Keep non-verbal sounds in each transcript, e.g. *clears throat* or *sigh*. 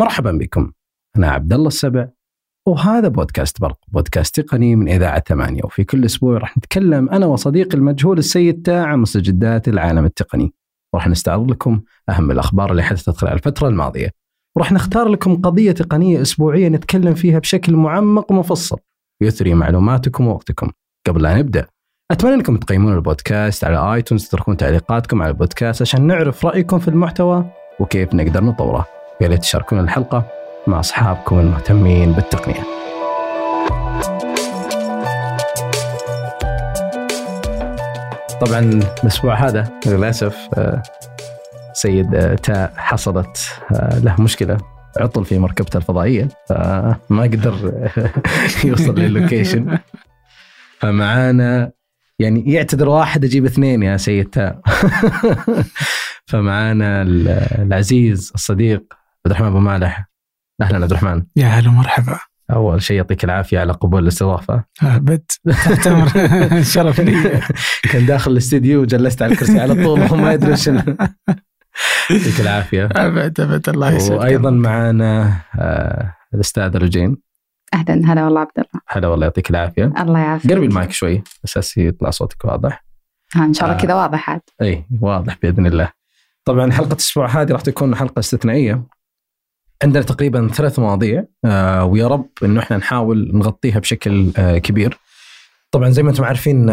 مرحبا بكم. أنا عبد الله السبع وهذا بودكاست برق بودكاست تقني من إذاعة ثمانية. وفي كل أسبوع راح نتكلم أنا وصديقي المجهول السيد تاع مستجدات العالم التقني. وراح نستعرض لكم أهم الأخبار اللي حدثت خلال الفترة الماضية. وراح نختار لكم قضية تقنية أسبوعية نتكلم فيها بشكل معمق ومفصل ويثري معلوماتكم ووقتكم. قبل لا نبدأ أتمنى أنكم تقيمون البودكاست على آيتونز تتركون تعليقاتكم على البودكاست عشان نعرف رأيكم في المحتوى وكيف نقدر نطوره. يا ريت تشاركون الحلقة مع أصحابكم المهتمين بالتقنية. طبعا الأسبوع هذا للأسف آه، سيد آه، تاء حصلت آه، له مشكلة عطل في مركبته الفضائية فما قدر *laughs* يوصل للوكيشن فمعانا يعني يعتذر واحد أجيب اثنين يا سيد تاء *laughs* فمعانا العزيز الصديق عبد الرحمن أبو مالح. أهلا عبد الرحمن. يا هلا ومرحبا. أول شيء يعطيك العافية على قبول الاستضافة. ابد تحت أمر شرف لي. كان داخل الاستديو وجلست على الكرسي على طول وهو ما يدري شنو. يعطيك العافية. أبد أبد. الله يسعدك. وأيضا معنا آه الاستاذ رجين. أهلا. هلا والله عبد الله. هلا والله يعطيك العافية. الله يعافيك. قربي المايك شوي أساس يطلع صوتك واضح. ها إن شاء الله آه. كذا واضح عاد. إي واضح بإذن الله. طبعا حلقة الأسبوع هذه راح تكون حلقة استثنائية. عندنا تقريبا ثلاث مواضيع آه ويا رب إنه إحنا نحاول نغطيها بشكل آه كبير. طبعا زي ما أنتم عارفين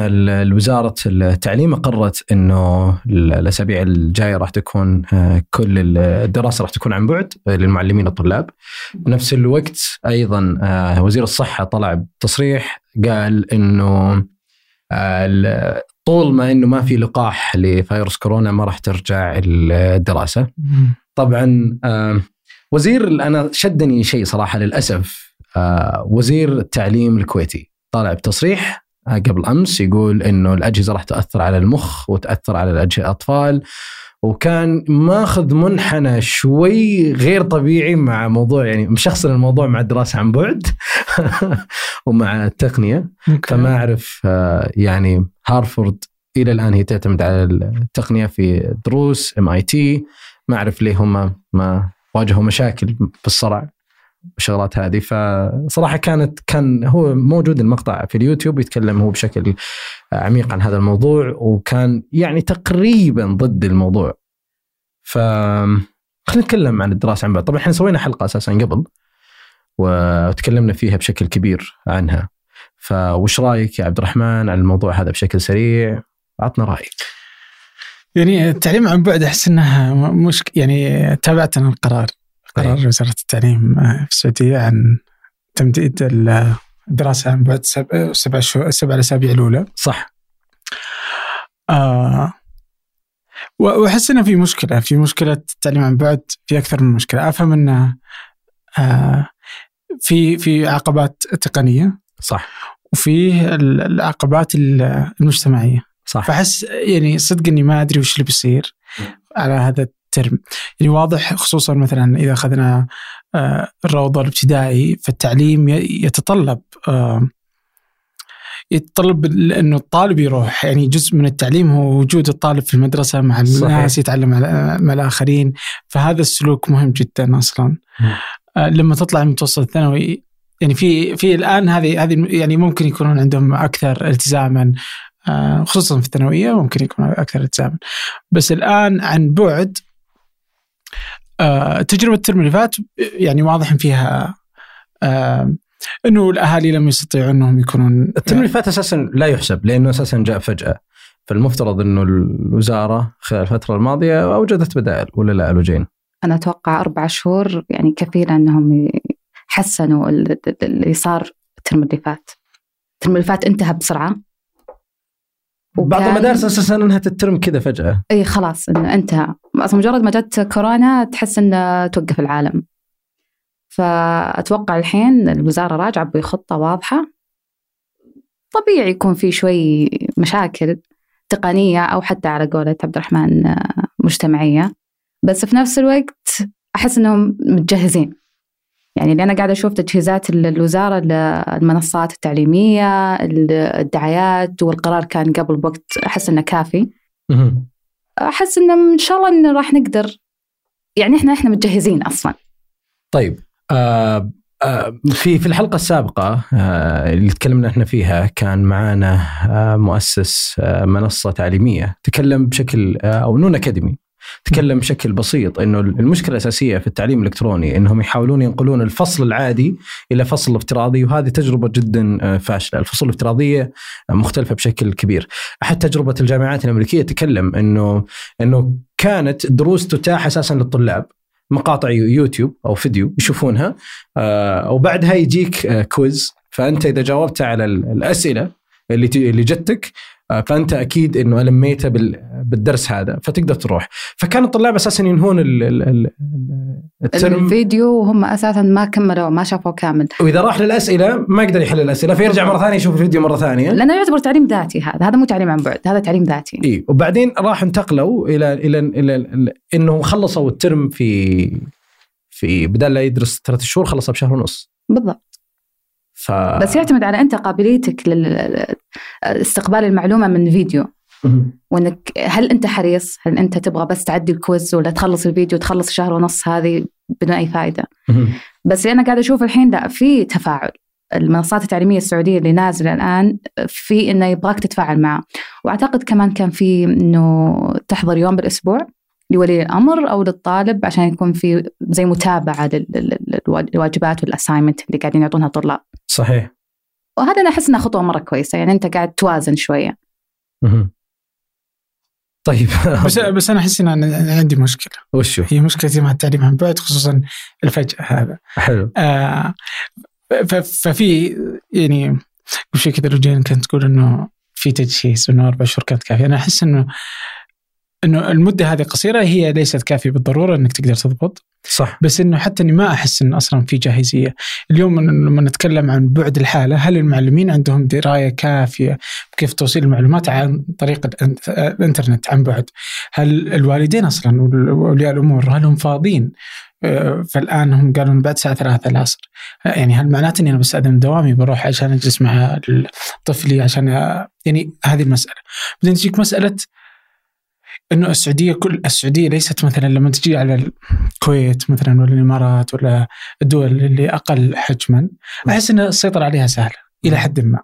وزاره التعليم أقرت إنه الأسابيع الجاية راح تكون آه كل الدراسة راح تكون عن بعد للمعلمين والطلاب. بنفس الوقت أيضا وزير الصحة طلع بتصريح قال إنه طول ما إنه ما في لقاح لفيروس كورونا ما راح ترجع الدراسة. طبعا وزير أنا شدني شيء صراحة للأسف آه وزير التعليم الكويتي. طالع بتصريح آه قبل أمس يقول إنه الأجهزة راح تأثر على المخ وتأثر على الأطفال وكان ماخذ منحنى شوي غير طبيعي مع موضوع يعني مشخصن الموضوع مع الدراسة عن بعد *laughs* ومع التقنية. فما أعرف آه يعني هارفورد إلى الآن هي تعتمد على التقنية في دروس ام اي تي ما أعرف ليه هم ما واجهوا مشاكل في الصرع والشغلات هذه. فصراحة كانت كان هو موجود المقطع في اليوتيوب يتكلم هو بشكل عميق عن هذا الموضوع وكان يعني تقريبا ضد الموضوع. ف خلينا نتكلم عن الدراسة عن بعد. طبعا إحنا سوينا حلقة أساسا قبل وتكلمنا فيها بشكل كبير عنها. فوش رأيك يا عبد الرحمن على الموضوع هذا بشكل سريع؟ عطنا رأيك. يعني التعليم عن بعد أحس انها مش يعني تابعت أنا القرار. قرار أيه. وزارة التعليم في السعودية عن تمديد الدراسة عن بعد سبع سبع سبع الأسابيع الأولى. صح. آه وأحس إنه في مشكلة في مشكلة التعليم عن بعد في أكثر من مشكلة. أفهم إنه آه في في عقبات تقنية. صح. وفي العقبات المجتمعية. صح. فأحس يعني صدق إني ما أدري وش اللي بيصير على هذا الترم. يعني واضح خصوصا مثلا إذا أخذنا الروضة الابتدائي فالتعليم يتطلب يتطلب إنه الطالب يروح. يعني جزء من التعليم هو وجود الطالب في المدرسة مع الناس يتعلم مع الآخرين. فهذا السلوك مهم جدا أصلا. لما تطلع المتوسط الثانوي يعني في في الآن هذه هذه يعني ممكن يكونون عندهم أكثر التزاما. خصوصا في الثانوية ممكن يكون أكثر التزاما بس الآن عن بعد تجربة الترم اللي فات يعني واضح فيها إنه الأهالي لم يستطيعوا إنهم يكونون الترم اللي فات أساسا لا يحسب لأنه أساسا جاء فجأة فالمفترض إنه الوزارة خلال الفترة الماضية أوجدت بدائل ولا لا لجين؟ أنا أتوقع أربع شهور يعني كفيلة إنهم حسنوا اللي صار الترم اللي فات. الترم اللي فات انتهى بسرعة بعض المدارس أساسا انهت الترم كذا فجأة. إي خلاص إنه انتهى. أصلا مجرد ما جت كورونا تحس إنه توقف العالم. فأتوقع الحين الوزارة راجعة بخطة واضحة. طبيعي يكون في شوي مشاكل تقنية أو حتى على قولة عبد الرحمن مجتمعية. بس في نفس الوقت أحس إنهم متجهزين. يعني اللي أنا قاعدة أشوف تجهيزات الوزارة للمنصات التعليمية الدعايات والقرار كان قبل بوقت أحس إنه كافي. أحس إنه إن شاء الله انه راح نقدر. يعني إحنا إحنا متجهزين أصلا. طيب آه آه في في الحلقة السابقة آه اللي تكلمنا إحنا فيها كان معانا آه مؤسس منصة تعليمية تكلم بشكل أو نون أكاديمي. تكلم بشكل بسيط إنه المشكلة الأساسية في التعليم الإلكتروني إنهم يحاولون ينقلون الفصل العادي إلى فصل افتراضي وهذه تجربة جدا آه، فاشلة، الفصول الافتراضية مختلفة بشكل كبير، حتى تجربة الجامعات الأمريكية تكلم إنه إنه كانت الدروس تتاح أساسا للطلاب. مقاطع يوتيوب أو فيديو يشوفونها آه، وبعدها يجيك آه، quiz. فأنت إذا جاوبت على الأسئلة اللي اللي جتك آه، فأنت أكيد إنه ألميت بالدرس هذا فتقدر تروح. فكان الطلاب أساسا ينهون الترم. الفيديو وهم أساسا ما كملوا ما شافوا كامل. وإذا راح للأسئلة ما يقدر يحل الأسئلة فيرجع مرة ثانية يشوف الفيديو مرة ثانية. لأنه يعتبر تعليم ذاتي هذا هذا مو تعليم عن بعد هذا تعليم ذاتي. إي وبعدين راح انتقلوا إلى إلى إلى, إلى انه خلصوا الترم في في بدل لا يدرس ثلاث شهور خلصها بشهر ونص. بالضبط. ف... بس يعتمد على أنت قابليتك لاستقبال المعلومة من فيديو. وإنك هل أنت حريص؟ هل أنت تبغى بس تعدي ال quiz ولا تخلص الفيديو وتخلص شهر ونص هذه بدون أي فائدة؟ بس أنا قاعدة أشوف الحين لا في تفاعل المنصات التعليمية السعودية اللي نازلة الآن في إنه يبغاك تتفاعل معه وأعتقد كمان كان في إنه تحضر يوم بالأسبوع لولي الأمر أو للطالب عشان يكون في زي متابعة للواجبات والاسايمنت اللي قاعدين يعطونها الطلاب. صحيح. وهذا أنا أحس انها خطوة مرة كويسة يعني أنت قاعد توازن شوية. طيب. *laughs* بس بس أنا أحس إن أنا عندي مشكلة. وشو؟ هي مشكلتي مع التعليم عن بعد خصوصا الفجأة هذا. حلو. آه ففي يعني قبل شوي كذا لو كانت تقول إنه في تجهيز انه أربع شهور كانت كافية. أنا أحس انه إنه المدة هذه قصيرة هي ليست كافية بالضرورة إنك تقدر تضبط. صح. بس إنه حتى إني ما أحس إنه أصلا في جاهزية. اليوم لما نتكلم عن بعد الحالة هل المعلمين عندهم دراية كافية بكيف توصيل المعلومات عن طريق الإنترنت عن بعد؟ هل الوالدين أصلا وأولياء الأمور هل هم فاضيين؟ آه، فالآن هم قالوا بعد الساعة 3 العصر. يعني هل معناته إني أنا بستاذن دوامي بروح عشان أجلس مع طفلي عشان يعني هذه المسألة. بعدين تجيك مسألة إنه السعودية كل السعودية ليست مثلا لما تجي على الكويت مثلا ولا الإمارات ولا الدول اللي أقل حجما أحس إن السيطرة عليها سهلة إلى حد ما.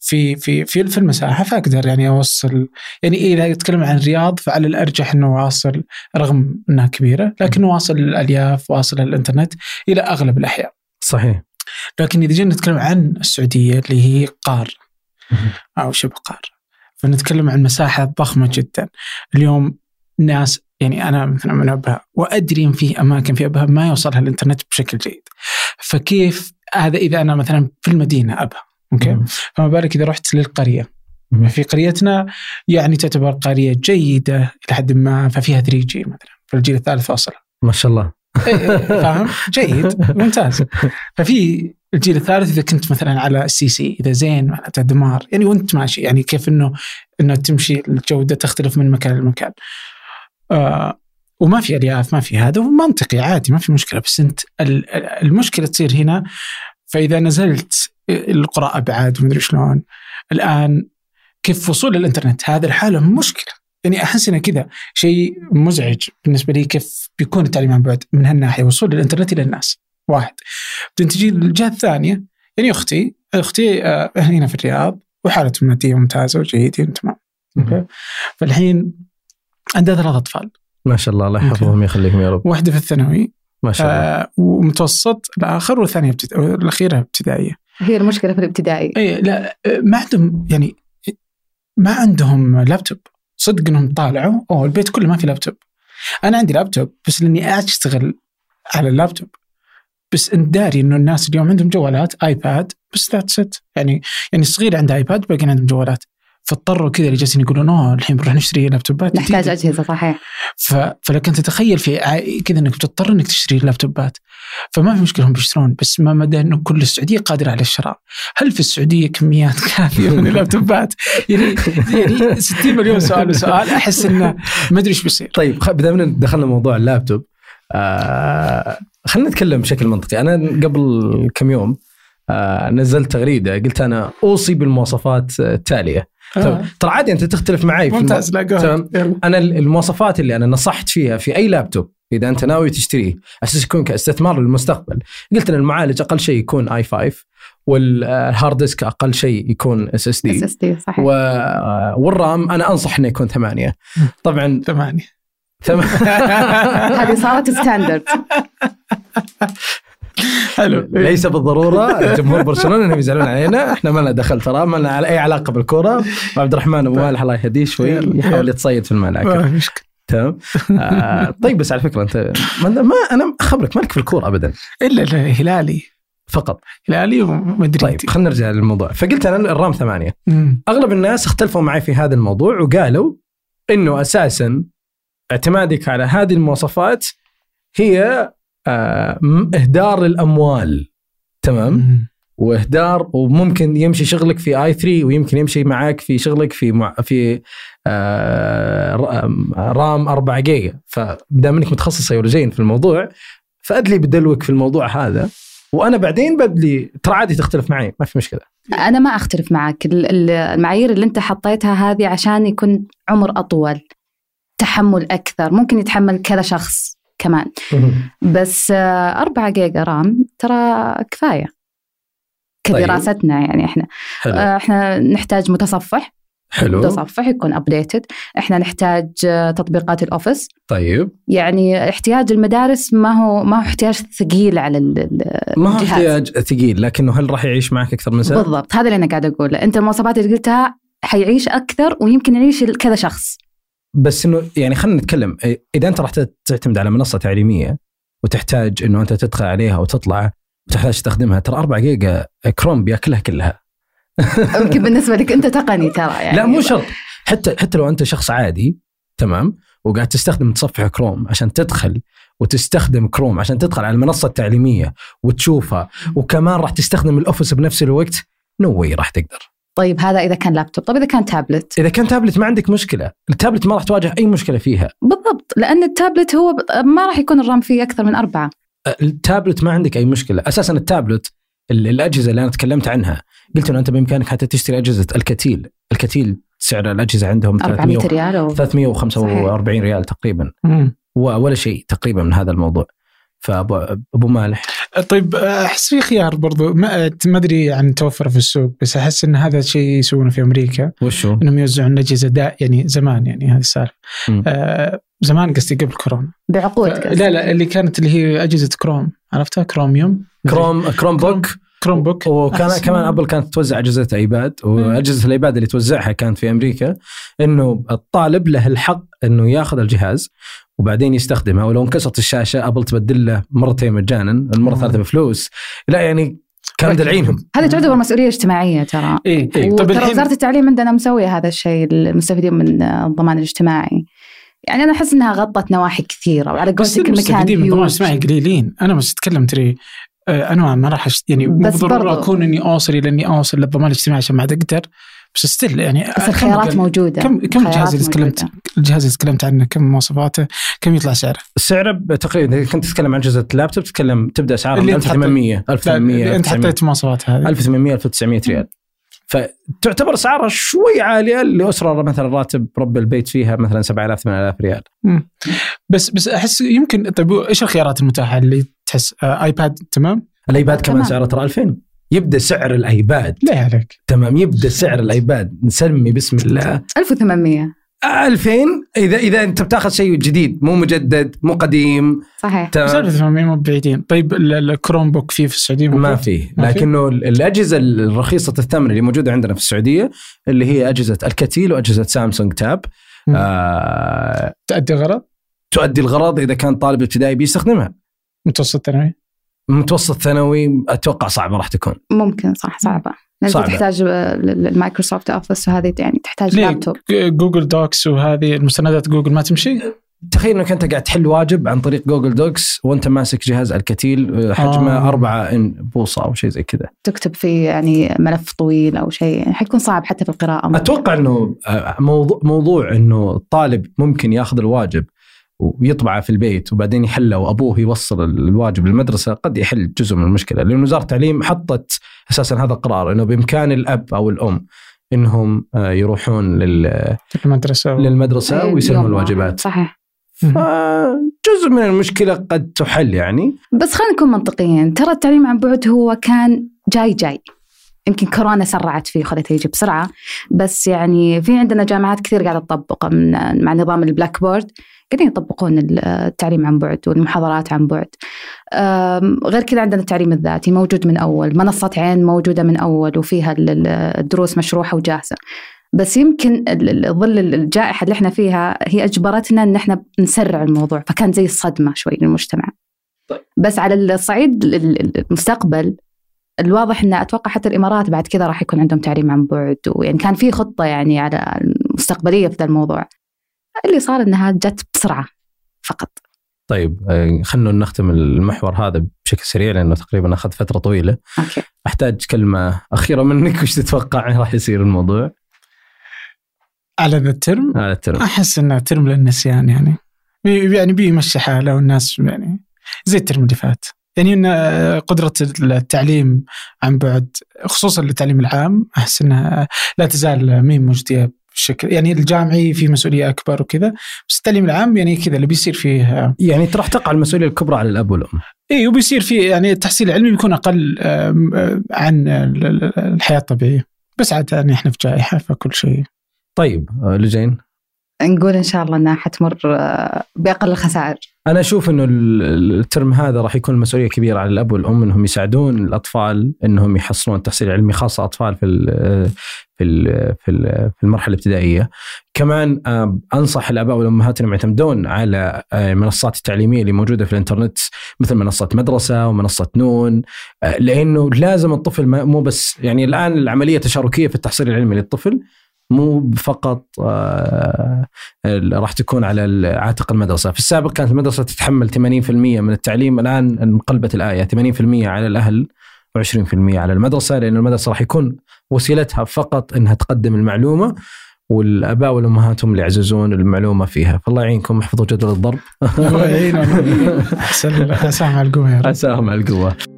في في في في المساحه فأقدر يعني اوصل يعني إذا أتكلم عن الرياض فعلى الأرجح إنه واصل رغم إنها كبيرة لكن واصل الألياف واصل الإنترنت إلى أغلب الأحياء. صحيح. لكن إذا جينا نتكلم عن السعودية اللي هي قار أو شبه قار فنتكلم عن مساحة ضخمة جدا. اليوم ناس يعني أنا مثلا من أبها وأدري إن في أماكن في أبها ما يوصلها الإنترنت بشكل جيد. فكيف هذا إذا أنا مثلا في المدينة أبها أوكي؟ فما بالك إذا رحت للقرية. في قريتنا يعني تعتبر قرية جيدة إلى حد ما ففيها 3G مثلا في الجيل الثالث واصل ما شاء الله. إيه، إيه، فاهم؟ جيد ممتاز. *laughs* ففي الجيل الثالث إذا كنت مثلا على ال CC إذا زين معناته دمار يعني وأنت ماشي يعني كيف إنه إنه تمشي الجودة تختلف من مكان لمكان. آه وما في ألياف ما في هذا ومنطقي عادي ما في مشكلة بس أنت المشكلة تصير هنا. فإذا نزلت القرى ابعاد ومدري شلون الآن كيف وصول الإنترنت؟ هذا الحالة مشكلة. يعني أحس إنه كذا شيء مزعج بالنسبة لي كيف بيكون التعليم عن بعد من هالناحية وصول الإنترنت إلى الناس. واحد. بعدين تجي الجهة الثانية يعني أختي أختي آه، هنا في الرياض وحالته الماديه ممتازة وجيدة تمام أوكي؟ فالحين عندها ثلاث أطفال. ما شاء الله الله يحفظهم يخليهم يا رب. واحدة في الثانوي ما شاء الله. آه ومتوسط الآخر والثانية ابتد... الاخيره ابتدائية. هي المشكلة في الابتدائي. اي لا ما عندهم يعني ما عندهم لابتوب. صدق إنهم طالعوا أوه البيت كله ما في لابتوب. أنا عندي لابتوب بس لأني أشتغل على اللابتوب. بس انت داري انه الناس اليوم عندهم جوالات آيباد بس that's it يعني يعني الصغير عنده آيباد باقي عندهم جوالات. فاضطروا كذا اللي جالسين يقولون أوه الحين بنروح نشتري لابتوبات نحتاج أجهزة صحيح. ف... فلكن تتخيل في كذا إنك بتضطر إنك تشتري لابتوبات. فما في مشكلة هم بيشترون بس ما مدى إنه كل السعودية قادرة على الشراء. هل في السعودية كميات *laughs* كافية من اللابتوبات؟ يعني يعني 60 مليون سؤال وسؤال أحس إنه ما أدري إيش بيصير. طيب بدأنا دخلنا موضوع اللابتوب. آه خلينا نتكلم بشكل منطقي. أنا قبل كم يوم آه نزلت تغريدة. قلت أنا أوصي بالمواصفات التالية. آه. ترى عادي أنت تختلف معي ممتاز لا أنا المواصفات اللي أنا نصحت فيها في أي لابتوب إذا أنت ناوي تشتريه أساس يكون كاستثمار للمستقبل. قلت إن المعالج أقل شيء يكون i5 وال hard disk أقل شيء يكون اس اس اس دي اس دي صحيح. وال RAM أنا أنصح إنه يكون ثمانية. طبعا ثمانية. ثم... *laughs* هذه صارت standard حلو. ليس بالضرورة جمهور برشلونة انهم يزعلون علينا. إحنا ما لنا دخل ترى ما لنا أي علاقة بالكورة. وعبد الرحمن أبو مالح الله يهديه شوي يحاول يتصيد في الملعب تمام. آه طيب بس على فكرة أنت ما, ما أنا أخبرك مالك في الكورة ابدا. إلا لا هلالي. فقط. هلالي ومدريدي طيب خلينا نرجع للموضوع. فقلت أنا الرام ثمانية. مم. أغلب الناس اختلفوا معي في هذا الموضوع وقالوا إنه أساسا اعتمادك على هذه المواصفات هي آه إهدار للاموال تمام. وإهدار وممكن يمشي شغلك في آي 3 ويمكن يمشي معك في شغلك في مع في آه رام 4 جيجا. فبدام انك متخصص سيولوجيا في الموضوع فأدلي بدلوك في الموضوع هذا وأنا بعدين بدلي ترى عادي تختلف معي ما في مشكلة. أنا ما أختلف معك. ال- ال- المعايير اللي أنت حطيتها هذه عشان يكون عمر أطول. تحمل أكثر. ممكن يتحمل كذا شخص كمان. بس آه، 4 giga RAM ترى كفاية. كدراستنا يعني إحنا. حلو. آه، إحنا نحتاج متصفح. حلو. متصفح يكون updated إحنا نحتاج آه، تطبيقات ال Office. طيب. يعني احتياج المدارس ما هو ما هو احتياج ثقيل على ال- ال- ما هو الجهاز. احتياج ثقيل لكنه هل راح يعيش معك أكثر من سنة؟ بالضبط. هذا اللي أنا قاعدة أقوله. أنت المواصفات اللي قلتها حيعيش أكثر ويمكن يعيش كذا شخص. بس إنه يعني خلينا نتكلم. إذا أنت راح تعتمد على منصة تعليمية وتحتاج إنه أنت تدخل عليها وتطلع وتحتاج تستخدمها ترى 4 giga Chrome بياكلها كلها. يمكن *laughs* بالنسبة لك أنت تقني ترى يعني. لا مو شرط. حتى حتى لو أنت شخص عادي تمام؟ وقاعد تستخدم متصفح كروم عشان تدخل وتستخدم كروم عشان تدخل على المنصة التعليمية وتشوفها وكمان راح تستخدم ال Office بنفس الوقت no way راح تقدر. طيب هذا إذا كان لابتوب طيب إذا كان تابلت إذا كان تابلت ما عندك مشكلة. التابلت ما راح تواجه أي مشكلة فيها. بالضبط لأن التابلت هو ما راح يكون ال RAM فيه أكثر من أربعة. التابلت ما عندك أي مشكلة. أساسا التابلت ال- الأجهزة اللي أنا تكلمت عنها. قلت إنه أنت بإمكانك حتى تشتري أجهزة Alcatel. Alcatel سعر الأجهزة عندهم 400 300 ريال أو 345 ريال تقريبا. مم. ولا شيء تقريبا من هذا الموضوع. فابو أبو مالح. طيب أحس في خيار برضو. ما ما أدري عن توفر في السوق بس أحس إن هذا الشيء يسوونه في أمريكا. وشو؟ إنهم يوزعون اجهزه دا يعني زمان يعني هذه السالفة. آه زمان قصدي قبل كورونا. بعقود ف- قصدي. لا لا اللي كانت اللي هي أجهزة كروم. عرفتها؟ Chromium. Chrome Chromebook Chromebook وكان أحس- كمان أبل كانت توزع أجهزة إيباد وأجهزة الإيباد اللي توزعها كانت في أمريكا إنه الطالب له الحق إنه ياخذ الجهاز وبعدين يستخدمها ولو انكسرت الشاشة أبل تبدل له مرتين مجانا المرة مم. الثالثة بفلوس لا يعني كان مدلعينهم هذه تعتبر مسؤولية اجتماعية ترى اي إيه. طيب وترى الحين وزارة التعليم عندنا مسوية هذا الشيء المستفيدين من الضمان الاجتماعي يعني أنا أحس إنها غطت نواحي كثيرة وعلى قولتك المكان المستفيدين من الضمان. الاجتماعي قليلين أنا بس أتكلم تري آه، أنا ما راح. يعني مو برضو. أكون إني أوصل إلى إني أوصل للضمان الاجتماعي عشان ما عاد أقدر بس still يعني بس الخيارات موجودة كم كم الخيارات الجهاز اللي تكلمت. الجهاز اللي تكلمت عنه كم مواصفاته كم يطلع سعره؟ سعره تقريبا إذا كنت تتكلم عن اجهزه لابتوب تتكلم تبدأ اسعارها من اللي أنت 1800 لا، 1800 اللي انت 1900 حطيت المواصفات هذه 1800 1900 ريال فتعتبر اسعارها شوي عالية لأسرة مثلا راتب رب البيت فيها مثلا 7000 8000 ريال مم. بس بس أحس يمكن طيب إيش الخيارات المتاحة اللي تحس آه ايباد تمام؟ الإيباد كمان. سعره ترى 2000 يبدأ سعر الآيباد. لا عليك تمام؟ يبدأ سعر الآيباد. نسمي بسم الله. 1800 2000 اذا إذا أنت بتاخذ شيء جديد مو مجدد مو قديم. صحيح. بس تمام 1800 مو بعيدين. طيب ال- ال Chromebook فيه في السعودية؟ ما فيه. ما فيه؟ لكنه الأجهزة الرخيصة الثمن اللي موجودة عندنا في السعودية اللي هي أجهزة Alcatel وأجهزة Samsung Tab. مم. آه تأدي غرض تؤدي الغرض إذا كان طالب ابتدائي بيستخدمها. متوسط ثانوي متوسط ثانوي أتوقع صعبة راح تكون. ممكن صح صعبة. صعبة. تحتاج ال Microsoft Office وهذه يعني تحتاج لابتوب Google Docs وهذه المستندات جوجل ما تمشي؟ تخيل إنك أنت قاعد تحل واجب عن طريق Google Docs وأنت ماسك جهاز Alcatel آه، حجمه آه. أربعة إنش بوصة أو شيء زي كذا. تكتب فيه يعني ملف طويل أو شيء. يعني حيكون صعب حتى في القراءة أتوقع إنه آه، موضوع موضوع إنه الطالب ممكن ياخذ الواجب ويطبعه في البيت وبعدين يحله وأبوه يوصل الواجب للمدرسة قد يحل جزء من المشكلة لأن وزارة التعليم حطت أساسا هذا القرار إنه بإمكان الأب أو الأم إنهم آه، يروحون لل- المدرسة و... للمدرسة إيه، واحد. الواجبات. صحيح. جزء من المشكلة قد تحل يعني. بس خلينا نكون منطقيين ترى التعليم عن بعد هو كان جاي جاي. يمكن كورونا سرعت فيه وخلته يجي بسرعة بس يعني في عندنا جامعات كثير قاعدة تطبقه من مع نظام ال Blackboard. قاعدين يطبقون التعليم عن بعد والمحاضرات عن بعد. غير كذا عندنا التعليم الذاتي موجود من أول منصة عين موجودة من أول وفيها الدروس مشروحة وجاهزة. بس يمكن ظل الجائحة اللي إحنا فيها هي أجبرتنا أن إحنا نسرع الموضوع فكان زي الصدمة شوي للمجتمع. طيب. بس على الصعيد المستقبل الواضح إن أتوقع حتى الإمارات بعد كذا راح يكون عندهم تعليم عن بعد ويعني كان في خطة يعني على المستقبلية في ذا الموضوع. اللي صار إنها جت بسرعة فقط طيب آه، خلونا نختم المحور هذا بشكل سريع لأنه تقريبا أخذ فترة طويلة. okay. أحتاج كلمة أخيرة منك وش تتوقع راح يصير الموضوع؟ على ذا الترم؟ على الترم أحس إنه ترم للنسيان يعني يعني بيمشي حاله والناس يعني زي الترم اللي فات. يعني إن قدرة التعليم عن بعد خصوصا التعليم العام أحس إنها لا تزال مين مجدية بشكل يعني الجامعي في مسؤولية أكبر وكذا. بس التعليم العام يعني كذا اللي بيصير فيه يعني راح تقع المسؤولية الكبرى على الأب والأم. اي وبيصير فيه يعني التحصيل العلمي بيكون أقل عن الحياة الطبيعية. بس عاد يعني إحنا في جائحة فكل شيء. طيب آه، لجين؟ نقول إن شاء الله إنها حتمر آه، بأقل الخسائر. أنا أشوف إنه الترم هذا راح يكون مسؤولية كبيرة على الأب والأم إنهم يساعدون الأطفال إنهم يحصلون التحصيل العلمي خاصه اطفال في في في في المرحلة الابتدائية. كمان آه، أنصح الآباء والأمهات إنهم يعتمدون على المنصات التعليمية اللي موجودة في الإنترنت مثل منصة مدرسة ومنصة نون لأنه لازم الطفل مو بس يعني الآن العملية تشاركيه في التحصيل العلمي للطفل مو فقط آه، راح تكون على عاتق المدرسة، في السابق كانت المدرسة تتحمل 80% من التعليم، الآن انقلبت الآية 80% على الأهل و20% على المدرسة لأن المدرسة راح يكون وسيلتها فقط إنها تقدم المعلومة والآباء والأمهات هم اللي يعززون المعلومة فيها، فالله يعينكم احفظوا جدول الضرب. الله يعينهم. *laughs* عساهم على القوة يا رب. عساهم على القوة.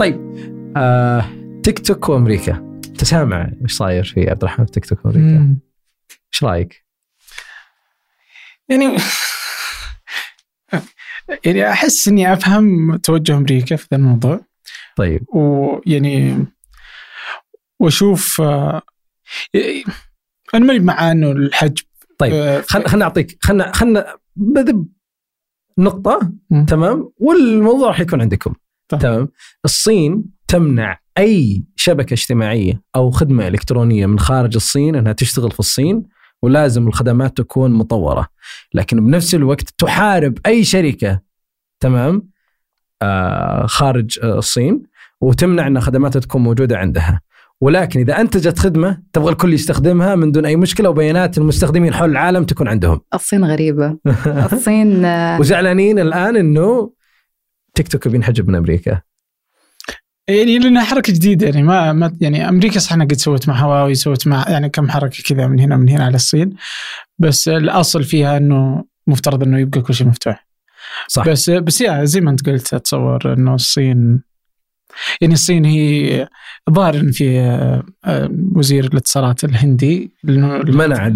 طيب آه، تيك توك وأمريكا. انت سامع إيش صاير في عبد الرحمن في تيك توك وأمريكا؟ إيش رأيك؟ يعني *laughs* يعني أحس إني أفهم توجه أمريكا في ذا الموضوع. طيب. ويعني وأشوف آه، أنا ماني مع إنه الحجب طيب آه، خلنا نعطيك خلنا خلنا بذب نقطة تمام؟ والموضوع راح يكون عندكم. تمام. الصين تمنع أي شبكة اجتماعية أو خدمة إلكترونية من خارج الصين إنها تشتغل في الصين ولازم الخدمات تكون مطورة. لكن بنفس الوقت تحارب أي شركة تمام آه خارج آه الصين وتمنع إن خدماتها تكون موجودة عندها. ولكن إذا أنتجت خدمة تبغى الكل يستخدمها من دون أي مشكلة وبيانات المستخدمين حول العالم تكون عندهم. الصين غريبة. *laughs* الصين آه، وزعلانين الآن إنه تيك توك بينحجب من أمريكا. يعني لانها حركة جديدة يعني ما, ما يعني أمريكا صح إنها قد سوت مع هواوي سوت مع يعني كم حركة كذا من هنا ومن هنا على الصين. بس الأصل فيها إنه مفترض إنه يبقى كل شيء مفتوح. صح. بس بس يا زي ما أنت قلت أتصور إنه الصين يعني الصين هي ظاهر ان في آه، وزير الاتصالات الهندي منع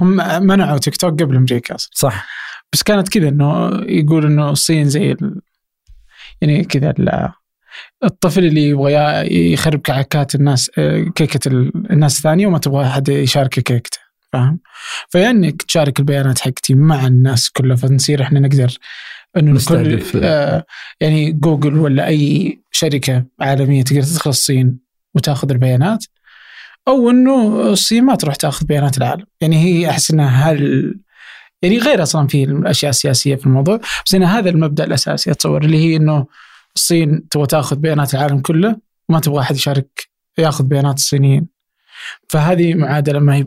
هم منعوا تيك توك قبل أمريكا أصلا. صح. بس كانت كذا إنه يقول إنه الصين زي يعني كذا الطفل اللي يبغى يخرب كعكات الناس كيكة الناس الثانية وما تبغى أحد يشارك كيكته فاهم؟ فيعني تشارك البيانات حقتي مع الناس كلها فنصير إحنا نقدر إنه كل آه يعني جوجل ولا أي شركة عالمية تقدر تدخل الصين وتاخذ البيانات أو إنه الصين ما تروح تاخذ بيانات العالم يعني هي أحس إنها هل يعني غير أصلا في الأشياء السياسية في الموضوع. بس أنا هذا المبدأ الأساسي أتصور اللي هي إنه الصين تبغى تأخذ بيانات العالم كله وما تبغى أحد يشارك يأخذ بيانات الصينيين. فهذه معادلة ما هي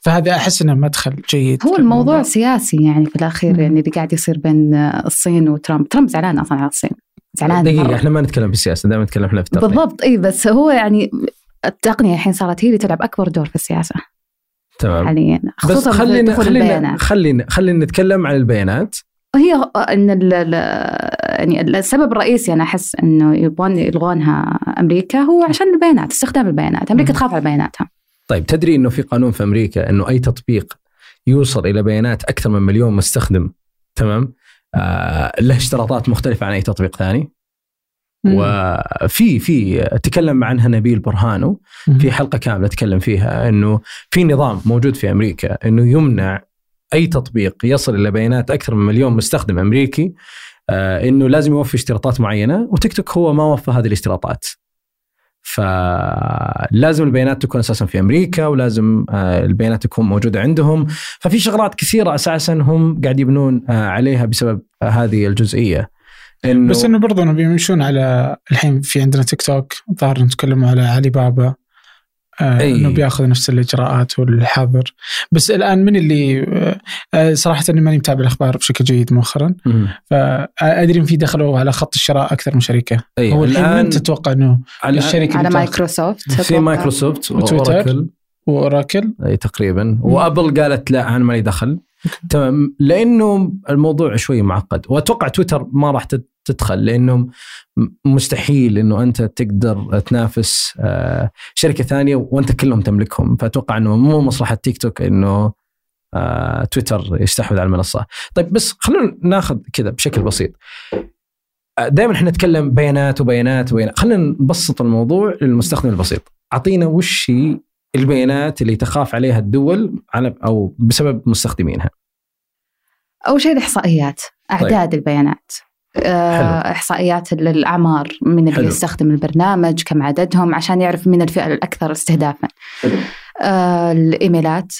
فهذا أحس إنه مدخل جيد. هو الموضوع, الموضوع. سياسي يعني في الأخير يعني اللي قاعد يصير بين الصين وترامب، ترامب زعلان أصلا على الصين. زعلان دقيقة إحنا ما نتكلم بالسياسة دائما نتكلم إحنا في التقنية بالضبط إي بس هو يعني التقنية الحين صارت هي اللي تلعب أكبر دور في السياسة. تمام. حاليا خصوصا بس خلينا خلينا خلينا خلينا نتكلم عن البيانات. هي إن ال ال يعني السبب الرئيسي أنا أحس إنه يبغون يلغونها أمريكا هو عشان البيانات استخدام البيانات. أمريكا تخاف على بياناتها. طيب تدري إنه في قانون في أمريكا إنه أي تطبيق يوصل إلى بيانات أكثر من مليون مستخدم تمام؟ آه له اشتراطات مختلفة عن أي تطبيق ثاني. وفي في تكلم عنها نبيل برهانو في حلقة كاملة تكلم فيها إنه في نظام موجود في أمريكا إنه يمنع أي تطبيق يصل إلى بيانات أكثر من مليون مستخدم أمريكي آه إنه لازم يوفي اشتراطات معينة وتيك توك هو ما وفى هذه الاشتراطات. فلازم البيانات تكون أساسا في أمريكا ولازم آه البيانات تكون موجودة عندهم ففي شغلات كثيرة أساسا هم قاعد يبنون آه عليها بسبب هذه الجزئية. إنه بس إنه برضه بيمشون على الحين في عندنا تيك توك ظهر نتكلم على علي بابا آه أي. إنه بياخذ نفس الإجراءات والحظر. بس الآن من اللي آه صراحة إني ماني متابع الأخبار بشكل جيد مؤخرا. فادري إن في دخلوا على خط الشراء أكثر من شركة. أي. هو الآن تتوقع إنه على الشركة على مايكروسوفت في مايكروسوفت وتويتر؟ وأوراكل؟ أي تقريبا. وأبل قالت لا أنا مالي دخل. تمام. لأنه الموضوع شوي معقد. وأتوقع تويتر ما راح تدخل لأنه مستحيل إنه أنت تقدر تنافس آه، شركة ثانية وأنت كلهم تملكهم فأتوقع إنه مو مصلحة تيك توك إنه آه، تويتر يستحوذ على المنصة. طيب بس خلونا ناخذ كذا بشكل بسيط. دائما إحنا نتكلم بيانات وبيانات وبيانات، خلينا نبسط الموضوع للمستخدم البسيط. أعطينا وش هي البيانات اللي تخاف عليها الدول على أو بسبب مستخدمينها؟ أول شيء الإحصائيات، أعداد طيب. البيانات. آه، حلو. إحصائيات الاعمار من اللي حلو. يستخدم البرنامج كم عددهم عشان يعرف من الفئة الأكثر استهدافا آه الإيميلات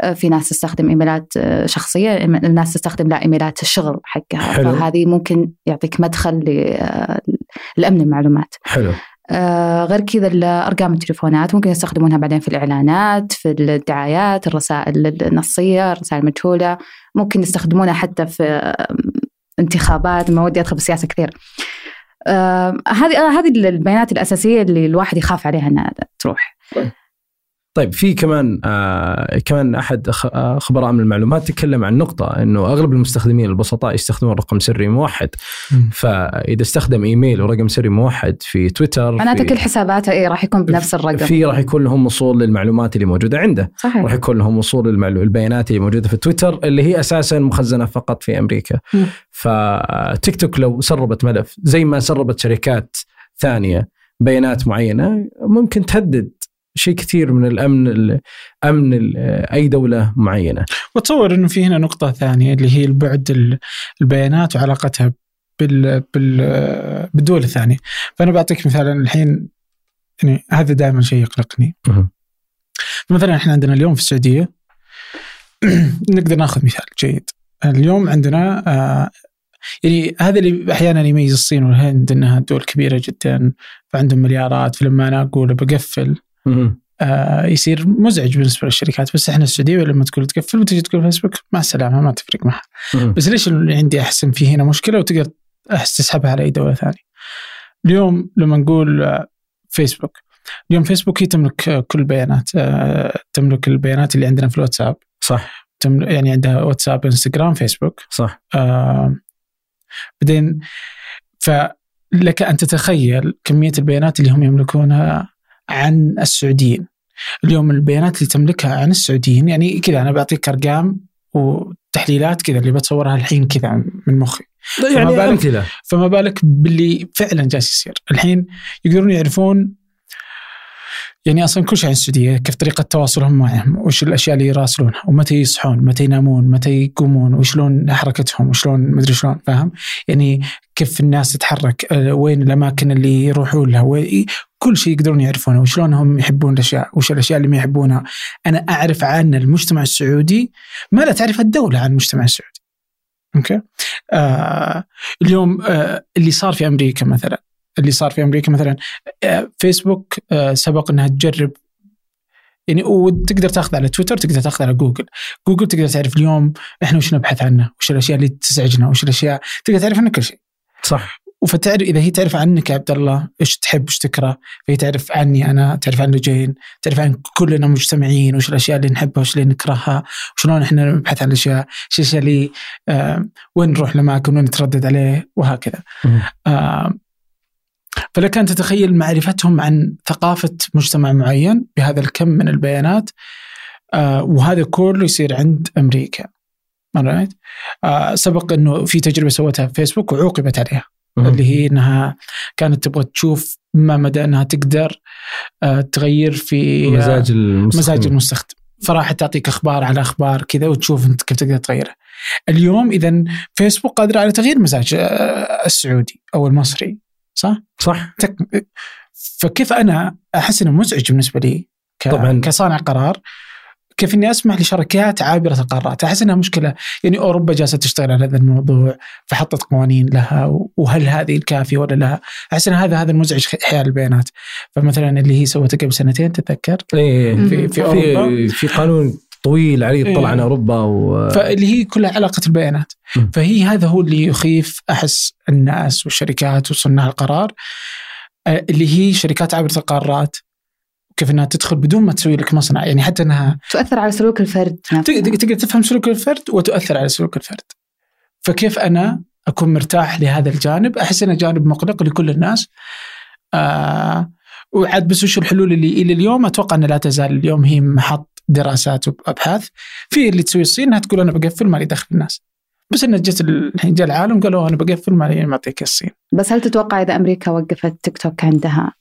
آه في ناس تستخدم إيميلات آه، شخصية الناس تستخدم لا إيميلات الشغل حقها حلو. فهذه ممكن يعطيك مدخل لأمن المعلومات حلو آه غير كذا ارقام التليفونات ممكن يستخدمونها بعدين في الإعلانات في الدعايات الرسائل النصية الرسائل المجهولة ممكن يستخدمونها حتى في انتخابات ما ودي أدخل بالسياسة كثير. هذه آه هذه البيانات الأساسية اللي الواحد يخاف عليها إنها تروح. طيب في كمان آه كمان أحد آه، خبراء من المعلومات تكلم عن نقطة إنه أغلب المستخدمين البسطاء يستخدمون رقم سري موحد. فإذا استخدم إيميل ورقم سري موحد في تويتر معناته كل حساباته إيه راح يكون بنفس الرقم. في راح يكون لهم وصول للمعلومات اللي موجودة عنده. صحيح. راح يكون لهم وصول للبيانات اللي موجودة في تويتر اللي هي أساسا مخزنة فقط في أمريكا. فتيك توك لو سربت ملف زي ما سربت شركات ثانية بيانات معينة ممكن تهدد شيء كثير من الأمن أمن أي دولة معينة. وأتصور إنه في هنا نقطة ثانية اللي هي البعد البيانات وعلاقتها بال بال بالدول الثانية. فأنا بعطيك مثال الحين يعني هذا دائما شيء يقلقني. مثلا إحنا عندنا اليوم في السعودية *clears throat* نقدر ناخذ مثال جيد. اليوم عندنا آه يعني هذا اللي أحيانا يميز الصين والهند إنها دول كبيرة جدا فعندهم مليارات فلما أنا أقول بقفل آه يصير مزعج بالنسبة للشركات. بس إحنا السعودية لما تقول تقفل وتجي تقول فيسبوك مع السلامة ما تفرق معها. بس ليش اللي عندي أحسن في هنا مشكلة وتقدر تسحبها على أي دولة ثانية؟ اليوم لما نقول آه، فيسبوك. اليوم فيسبوك هي تملك آه، كل البيانات تملك البيانات اللي عندنا في الواتساب. صح. يعني عندها واتساب إنستغرام فيسبوك. صح. آه بعدين فلك أن تتخيل كمية البيانات اللي هم يملكونها عن السعوديين. اليوم البيانات اللي تملكها عن السعوديين يعني كذا أنا بعطيك أرقام وتحليلات كذا اللي بتصورها الحين كذا من مخي. يعني فما بالك فما بالك باللي فعلا جالس يصير. الحين يقدرون يعرفون يعني أصلا كل شيء عن السعودية كيف طريقة تواصلهم معهم وش الأشياء اللي يراسلونها ومتى يصحون متى ينامون متى يقومون وشلون حركتهم وشلون مدري شلون فاهم؟ يعني كيف الناس تتحرك آه، وين الأماكن اللي يروحون لها كل شيء يقدرون يعرفونه وشلون هم يحبون الأشياء وش الأشياء اللي ما يحبونها. أنا أعرف عن المجتمع السعودي ما لا تعرف الدولة عن المجتمع السعودي. أوكي؟ آه اليوم آه اللي صار في أمريكا مثلا. اللي صار في أمريكا مثلا. آه، فيسبوك آه، سبق إنها تجرب. يعني وتقدر تأخذ على تويتر تقدر تأخذ على جوجل جوجل تقدر تعرف اليوم إحنا وش نبحث عنه وش الأشياء اللي تزعجنا وش الأشياء تقدر تعرف عنه كل شيء. صح. فتعرف إذا هي تعرف عنك يا عبد الله إيش تحب إيش تكره فهي تعرف عني أنا تعرف عن لجين تعرف عن كلنا مجتمعين وش الأشياء اللي نحبها وش اللي نكرهها وشلون إحنا نبحث عن الأشياء إيش الأشياء اللي آه وين نروح لاماكن وين نتردد عليه وهكذا. آه فلك ان تتخيل معرفتهم عن ثقافة مجتمع معين بهذا الكم من البيانات آه وهذا كله يصير عند أمريكا. Right. آه سبق إنه في تجربة سوتها في فيسبوك وعوقبت عليها اللي هي إنها كانت تبغى تشوف ما مدى إنها تقدر آه تغير في مزاج المستخدم. مزاج المستخدم. فراحت تعطيك أخبار على أخبار كذا وتشوف أنت كيف تقدر تغيرها. اليوم اذا فيسبوك قادره على تغيير مزاج السعودي أو المصري. صح؟ صح. تك... فكيف أنا أحس إنه مزعج بالنسبة لي ك... طبعاً. كصانع قرار؟ كيف إني أسمح لشركات عابرة القارات أحس إنها مشكلة. يعني أوروبا جالسة تشتغل على هذا الموضوع فحطت قوانين لها وهل هذه الكافية ولا لا؟ أحس إن هذا هذا المزعج حيال البيانات. فمثلا اللي هي سوته قبل سنتين تتذكر؟ إيه. في في أوروبا. في في قانون طويل عريض طلع إيه. عن أوروبا و فاللي هي كلها علاقة البيانات. مم. فهي هذا هو اللي يخيف أحس الناس والشركات وصناع القرار آه، اللي هي شركات عابره القارات كيف إنها تدخل بدون ما تسوي لك مصنع يعني حتى إنها تؤثر على سلوك الفرد تقدر تفهم سلوك الفرد وتؤثر على سلوك الفرد. فكيف أنا أكون مرتاح لهذا الجانب؟ أحس إنه جانب مقلق لكل الناس. آه وعاد بس وش الحلول اللي إلى اليوم أتوقع انها لا تزال اليوم هي محط دراسات وأبحاث في اللي تسوي الصين إنها تقول أنا بقفل مالي دخل الناس. بس انه جت الحين جاء العالم قالوا أنا بقفل مالي معطيك الصين. بس هل تتوقع إذا أمريكا وقفت تيك توك عندها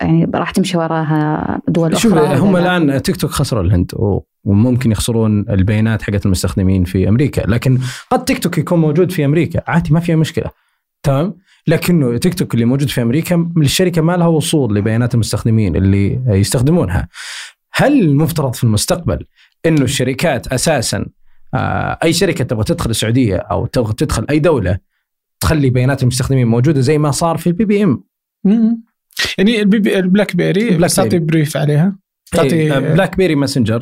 يعني راح تمشي وراها دول شوف أخرى هم؟ الآن تيك توك خسروا الهند وممكن يخسرون البيانات حقت المستخدمين في أمريكا. لكن قد تيك توك يكون موجود في أمريكا. عادي ما فيها مشكلة. تمام؟ لكنه تيك توك اللي موجود في أمريكا الشركة ما لها وصول لبيانات المستخدمين اللي يستخدمونها. هل المفترض في المستقبل إنه الشركات أساسا آه، أي شركة تبغى تدخل السعودية أو تبغى تدخل أي دولة تخلي بيانات المستخدمين موجودة زي ما صار في ال BBM. يعني ال BB البلاك بيري بلاك. brief عليها تعطي بلاك بيري ماسنجر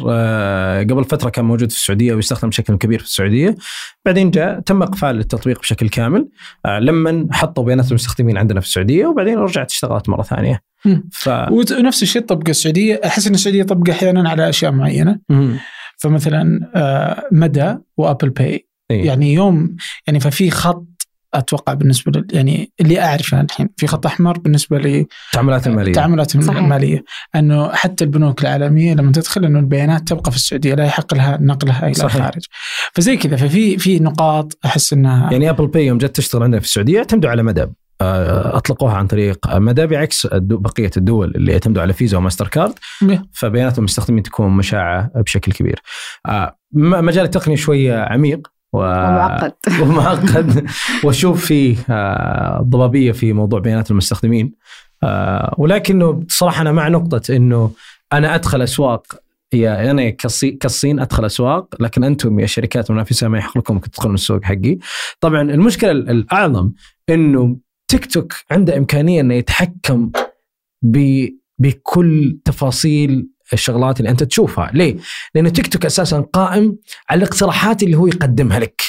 قبل فترة كان موجود في السعودية ويستخدم بشكل كبير في السعودية بعدين جاء تم إقفال التطبيق بشكل كامل آه، لما حطوا بيانات المستخدمين عندنا في السعودية وبعدين رجعت اشتغلت مرة ثانية. ف ونفس الشيء طبق السعودية أحس إن السعودية طبق أحيانا على أشياء معينة مم. فمثلا آه، مدى وأبل باي إيه. يعني يوم يعني ففي خط أتوقع بالنسبة لل يعني اللي أعرفه الحين في خط أحمر بالنسبة التعاملات المالية للتعاملات صحيح. المالية أنه حتى البنوك العالمية لما تدخل أنه البيانات تبقى في السعودية لا يحق لها نقلها إلى صحيح. الخارج فزي كذا ففي في نقاط أحس إنها يعني ابل باي يوم جت تشتغل عندنا في السعودية اعتمدوا على مدى آه، أطلقوها عن طريق مدى بعكس بقية الدول اللي يعتمدوا على فيزا وماستر كارد. فبيانات المستخدمين تكون مشاعة بشكل كبير. آه، مجال التقنيه شوية عميق و... ومعقد. *laughs* ومعقد. واشوف فيه آه، ضبابية في موضوع بيانات المستخدمين. آه، ولكنه بصراحة أنا مع نقطة إنه أنا أدخل أسواق. يا أنا كالصي- كالصين أدخل أسواق لكن أنتم يا شركات منافسة ما يحق لكم تدخلون السوق حقي. طبعا المشكلة ال- الأعظم إنه تيك توك عنده إمكانية إنه يتحكم ب بكل تفاصيل الشغلات اللي أنت تشوفها، ليه؟ لأنه تيك توك أساسا قائم على الاقتراحات اللي هو يقدمها لك.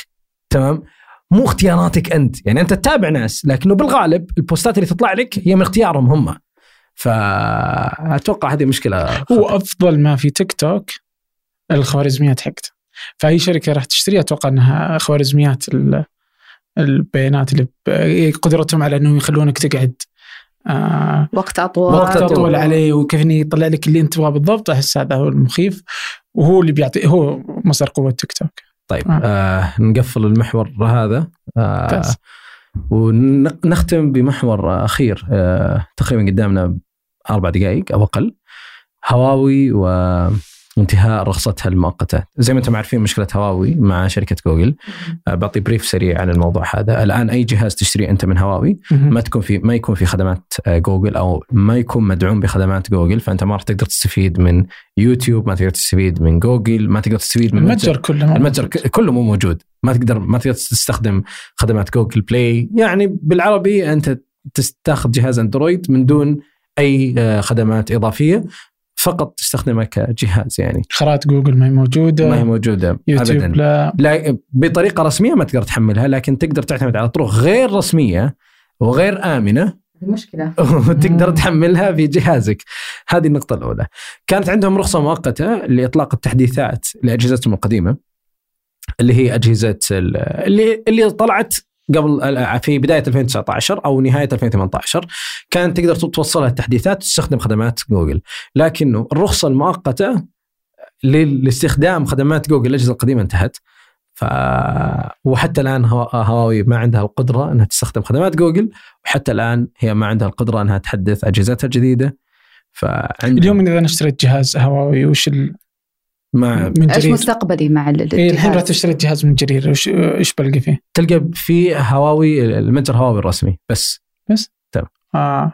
تمام؟ مو اختياراتك أنت، يعني أنت تتابع ناس لكنه بالغالب البوستات اللي تطلع لك هي من اختيارهم هم. فأتوقع هذه مشكلة هو أفضل ما في تيك توك الخوارزميات حقته فأي شركة راح تشتريها أتوقع إنها خوارزميات ال- البيانات اللي قدرتهم على إنهم يخلونك تقعد آه وقت أطول وقت. أطول عليه وكيف إنه يطلع لك اللي أنت تبغاه بالضبط أحس هذا هو المخيف وهو اللي بيعطي هو مصدر قوة تيك توك طيب آه. آه نقفل المحور هذا آه ممتاز. ونختم بمحور أخير آه تقريبا قدامنا أربع دقائق أو أقل هواوي وانتهاء رخصتها المؤقته زي ما أنتم عارفين مشكلة هواوي مع شركة جوجل. آه بعطي brief سريع عن الموضوع هذا. الآن أي جهاز تشتريه أنت من هواوي. ما تكون في ما يكون في خدمات آه، جوجل أو ما يكون مدعوم بخدمات جوجل فأنت ما راح تقدر تستفيد من يوتيوب ما تقدر تستفيد من جوجل ما تقدر تستفيد من المتجر كله المتجر كله مو موجود. ما تقدر ما تقدر تستخدم خدمات جوجل بلاي يعني بالعربي أنت تس- تاخذ جهاز أندرويد من دون أي آه، خدمات إضافية. فقط تستخدمه كجهاز يعني. خرائط جوجل ما هي موجودة ما هي موجودة يوتيوب ابدا. لا. لا بطريقة رسمية ما تقدر تحملها لكن تقدر تعتمد على طرق غير رسمية وغير آمنة. مشكلة. *laughs* وتقدر. تحملها في جهازك. هذه النقطة الأولى. كانت عندهم رخصة مؤقتة لإطلاق التحديثات لأجهزتهم القديمة اللي هي أجهزة ال- اللي اللي طلعت قبل في بداية 2019 أو نهاية 2018 كانت تقدر توصلها التحديثات وتستخدم خدمات جوجل. لكنه الرخصة المؤقتة لل- لاستخدام خدمات جوجل الأجهزة القديمة انتهت. ف وحتى الآن هوا- هواوي ما عندها القدرة إنها تستخدم خدمات جوجل وحتى الآن هي ما عندها القدرة إنها تحدث أجهزتها الجديدة. فعند اليوم إذا أنا اشتريت جهاز هواوي وش ال... ما من إيش جرير. مستقبلي مع ال- إيه الحين الجهاز؟ رحت اشتريت جهاز من جرير. وش إيش بلقى فيه؟ تلقى في هواوي المتجر هواوي الرسمي بس. آه.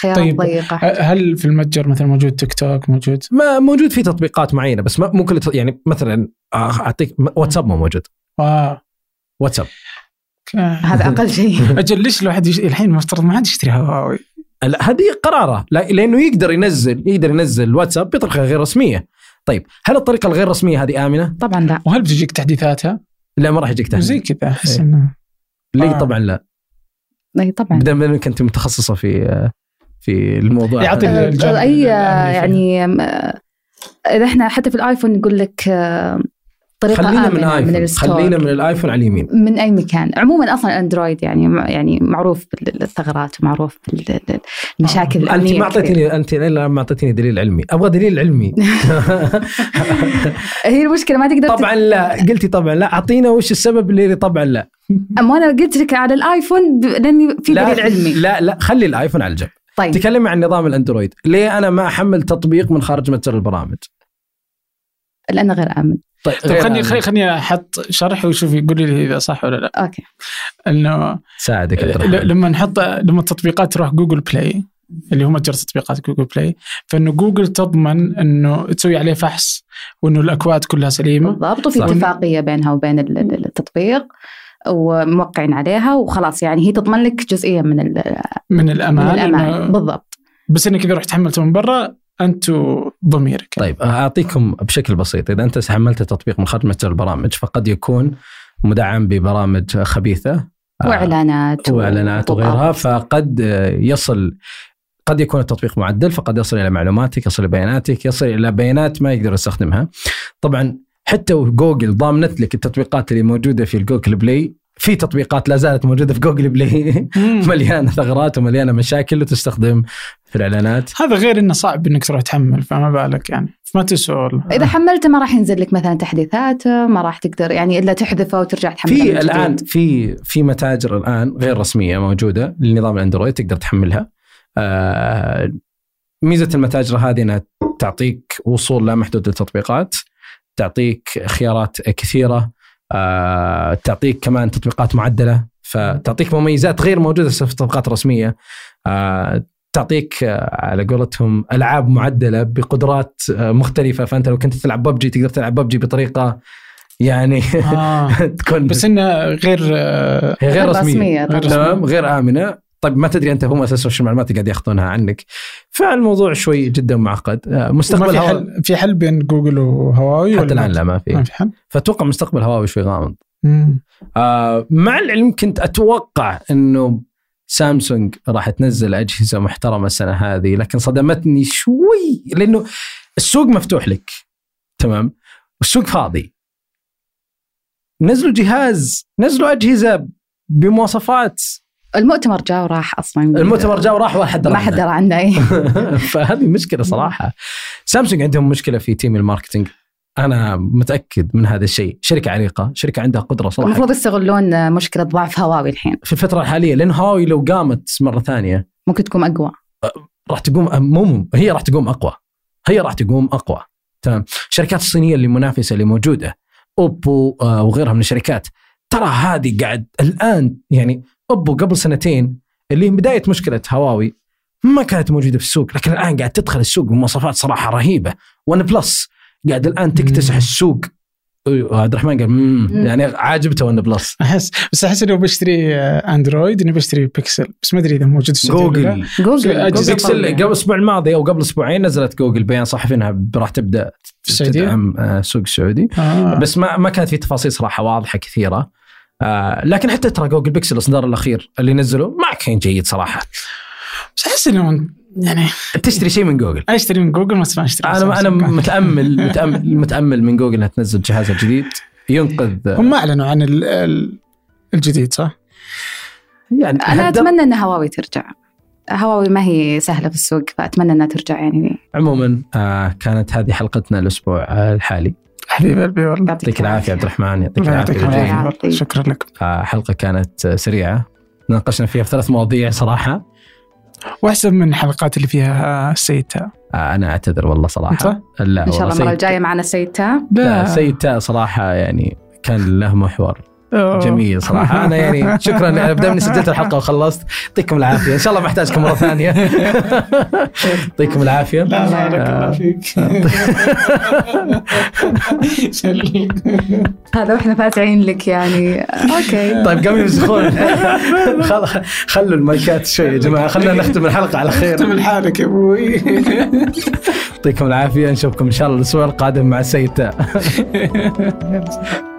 خيارات طيب. ضيقة. هل في المتجر مثلا موجود تيك توك؟ موجود؟ ما موجود في تطبيقات معينة بس ما مو كل يعني مثلا أعطيك واتساب ما موجود. آه. واتساب. هذا أقل شيء. *laughs* أجل ليش الواحد يش... الحين مفترض ما حد يشتري هواوي؟ لا هذه قرارة. لا- لأنه يقدر ينزل يقدر ينزل واتساب بطريقة غير رسمية. طيب هل الطريقة الغير رسمية هذه آمنة؟ طبعا لا وهل بتجيك تحديثاتها؟ لا ما راح يجيك تهديد زي كذا أحس إيه. إنه ليه آه. طبعا لا اي طبعا بدل ما إنك أنت متخصصة في في الموضوع يعطي الجانب أي. يعني آه، إذا إحنا حتى في الآيفون يقول لك آه، طريقة خلينا من ايفون ال store. خلينا من الآيفون على اليمين. من أي مكان. عموما أصلا الاندرويد يعني يعني معروف بالثغرات ومعروف بالمشاكل أنت الأمنية ما. اعطيتني أنت ما أعطيتني دليل علمي. أبغى دليل علمي. *laughs* هي المشكلة ما تقدر طبعا لا. قلتي طبعا لا. أعطينا وش السبب اللي طبعا لا. أما أنا قلت لك على الآيفون لأني في لا دليل علمي. لا لا. خلي الآيفون على جنب طيب. تكلمي عن نظام الأندرويد. ليه أنا ما أحمل تطبيق من خارج متجر البرامج؟ لأنه غير آمن. طيب طيب خلني. خلني خلني أحط شرح وشوف يقول لي إذا صح ولا لا أوكي إنه ساعدك. لما نحط لما التطبيقات تروح جوجل بلاي اللي هو متجر تطبيقات جوجل بلاي فإنه جوجل تضمن إنه تسوي عليه فحص وإنه الأكواد كلها سليمة بالضبط وفي. اتفاقية بينها وبين ال- ال- التطبيق وموقعين عليها وخلاص يعني هي تضمن لك جزئية من ال- من من الامان, الأمان إنه بالضبط بس إنك إذا رحت حملته من برا انت ضميرك. طيب أعطيكم بشكل بسيط. إذا أنت حملت تطبيق من خارج متجر البرامج فقد يكون مدعم ببرامج خبيثة آه، وإعلانات وإعلانات وغيرها. فقد يصل قد يكون التطبيق معدل فقد يصل إلى معلوماتك يصل إلى بياناتك يصل إلى بيانات ما يقدر يستخدمها. طبعا حتى جوجل ضامنت لك التطبيقات اللي موجودة في الجوجل بلاي في تطبيقات لا زالت موجودة في جوجل بلاي. *laughs* مليانة ثغرات ومليانة مشاكل وتستخدم في الإعلانات. هذا غير إنه صعب إنك تروح تحمل فما بالك يعني. ما تسوى والله. إذا حملته ما راح ينزل لك مثلا تحديثات ما راح تقدر يعني إلا تحذفه وترجع تحمله في الآن. في في متاجر الآن غير رسمية موجودة لنظام الاندرويد تقدر تحملها. آه، ميزة المتاجر هذه إنها تعطيك وصول لا محدود للتطبيقات تعطيك خيارات كثيرة تعطيك كمان تطبيقات معدلة. فتعطيك مميزات غير موجودة في التطبيقات الرسمية. آه، تعطيك آه، على قولتهم ألعاب معدلة بقدرات آه، مختلفة. فأنت لو كنت تلعب ببجي تقدر تلعب ببجي بطريقة يعني آه. *laughs* تكون بس انه غير آه، غير رسمية. تمام. غير آمنة. طيب ما تدري أنت هم أساسا وش المعلومات اللي قاعد يأخذونها عنك. فالموضوع شوي جدا معقد. آه، مستقبل في هواوي. حل في حل بين جوجل وهواوي حتى الآن لا ما ما في في حل؟ فاتوقع مستقبل هواوي شوي غامض. آه مع العلم كنت أتوقع إنه سامسونج راح تنزل أجهزة محترمة السنة هذه لكن صدمتني شوي لأنه السوق مفتوح لك. تمام؟ والسوق فاضي. نزلوا جهاز نزلوا أجهزة بمواصفات المؤتمر جاء وراح أصلا. المؤتمر جاء وراح ولا حد ما حد درى عنه. أي. *laughs* *laughs* فهذه مشكلة صراحة. سامسونج عندهم مشكلة في team ال marketing. أنا متأكد من هذا الشيء. شركة عريقة. شركة عندها قدرة صراحة. المفروض يستغلون مشكلة ضعف هواوي الحين. في الفترة الحالية لأن هواوي لو قامت مرة ثانية ممكن تكون أقوى. راح تقوم مو مو هي راح تقوم أقوى. هي راح تقوم أقوى. تمام؟ الشركات الصينية اللي منافسة اللي موجودة اوبو آه، وغيرها من الشركات ترى هذه قاعد الآن يعني اوبو قبل سنتين اللي من بداية مشكلة هواوي ما كانت موجودة في السوق لكن الآن قاعد تدخل السوق بمواصفات صراحة رهيبة ون بلس قاعد الآن تكتسح. السوق عبد الرحمن قال مم. يعني عاجبته ون بلس أحس بس أحس إنه بشتري آه، أندرويد اني بشتري بيكسل بس ما أدري إذا موجود في. جوجل جوجل بيكسل. قبل الأسبوع الماضي أو قبل أسبوعين نزلت جوجل بيان صحفي انها راح تبدأ في السعودية تدعم آه، السوق السعودي آه. بس ما ما كانت في تفاصيل صراحة واضحة كثيرة آه لكن حتى ترى جوجل بيكسل الإصدار الأخير اللي نزله ما كان جيد صراحة. بس أحس إنه يعني تشتري شيء من جوجل. أشتري من جوجل ما أشتري من أنا أنا. متأمل متأمل متأمل من جوجل إنها تنزل جهازها الجديد ينقذ. هم أعلنوا عن ال- ال- الجديد صح؟ يعني أنا أتمنى إن هواوي ترجع. هواوي ما هي سهلة في السوق فأتمنى إنها ترجع يعني. عموما آه كانت هذه حلقتنا الأسبوع الحالي. حبيب قلبي والله. يعطيك العافية. عبد الرحمن يعطيك الله العافية. شكرا آه حلقه كانت آه، سريعة. ناقشنا فيها في ثلاث مواضيع صراحة. وأحسن من الحلقات اللي فيها سيتا آه أنا أعتذر والله صراحة. أنت؟ لا إن شاء الله المرة الجاية معنا سيد تاب لا. سيد تاء صراحة يعني كان له محور. أوه. جميل صراحة. أنا يعني شكرا أنا دامني سجلت الحلقة وخلصت. يعطيكم العافية. إن شاء الله ما احتاجكم مرة ثانية. يعطيكم العافية. لا لا بارك الله. فيك هذا وإحنا فاتحين لك يعني. أوكي. طيب قاموا يمسخون خل- خلوا المايكات شوي يا جماعة. خلينا نختم الحلقة على خير. اختم لحالك يا أبوي. يعطيكم العافية. نشوفكم إن شاء الله الأسبوع القادم مع سيد تاء *laughs*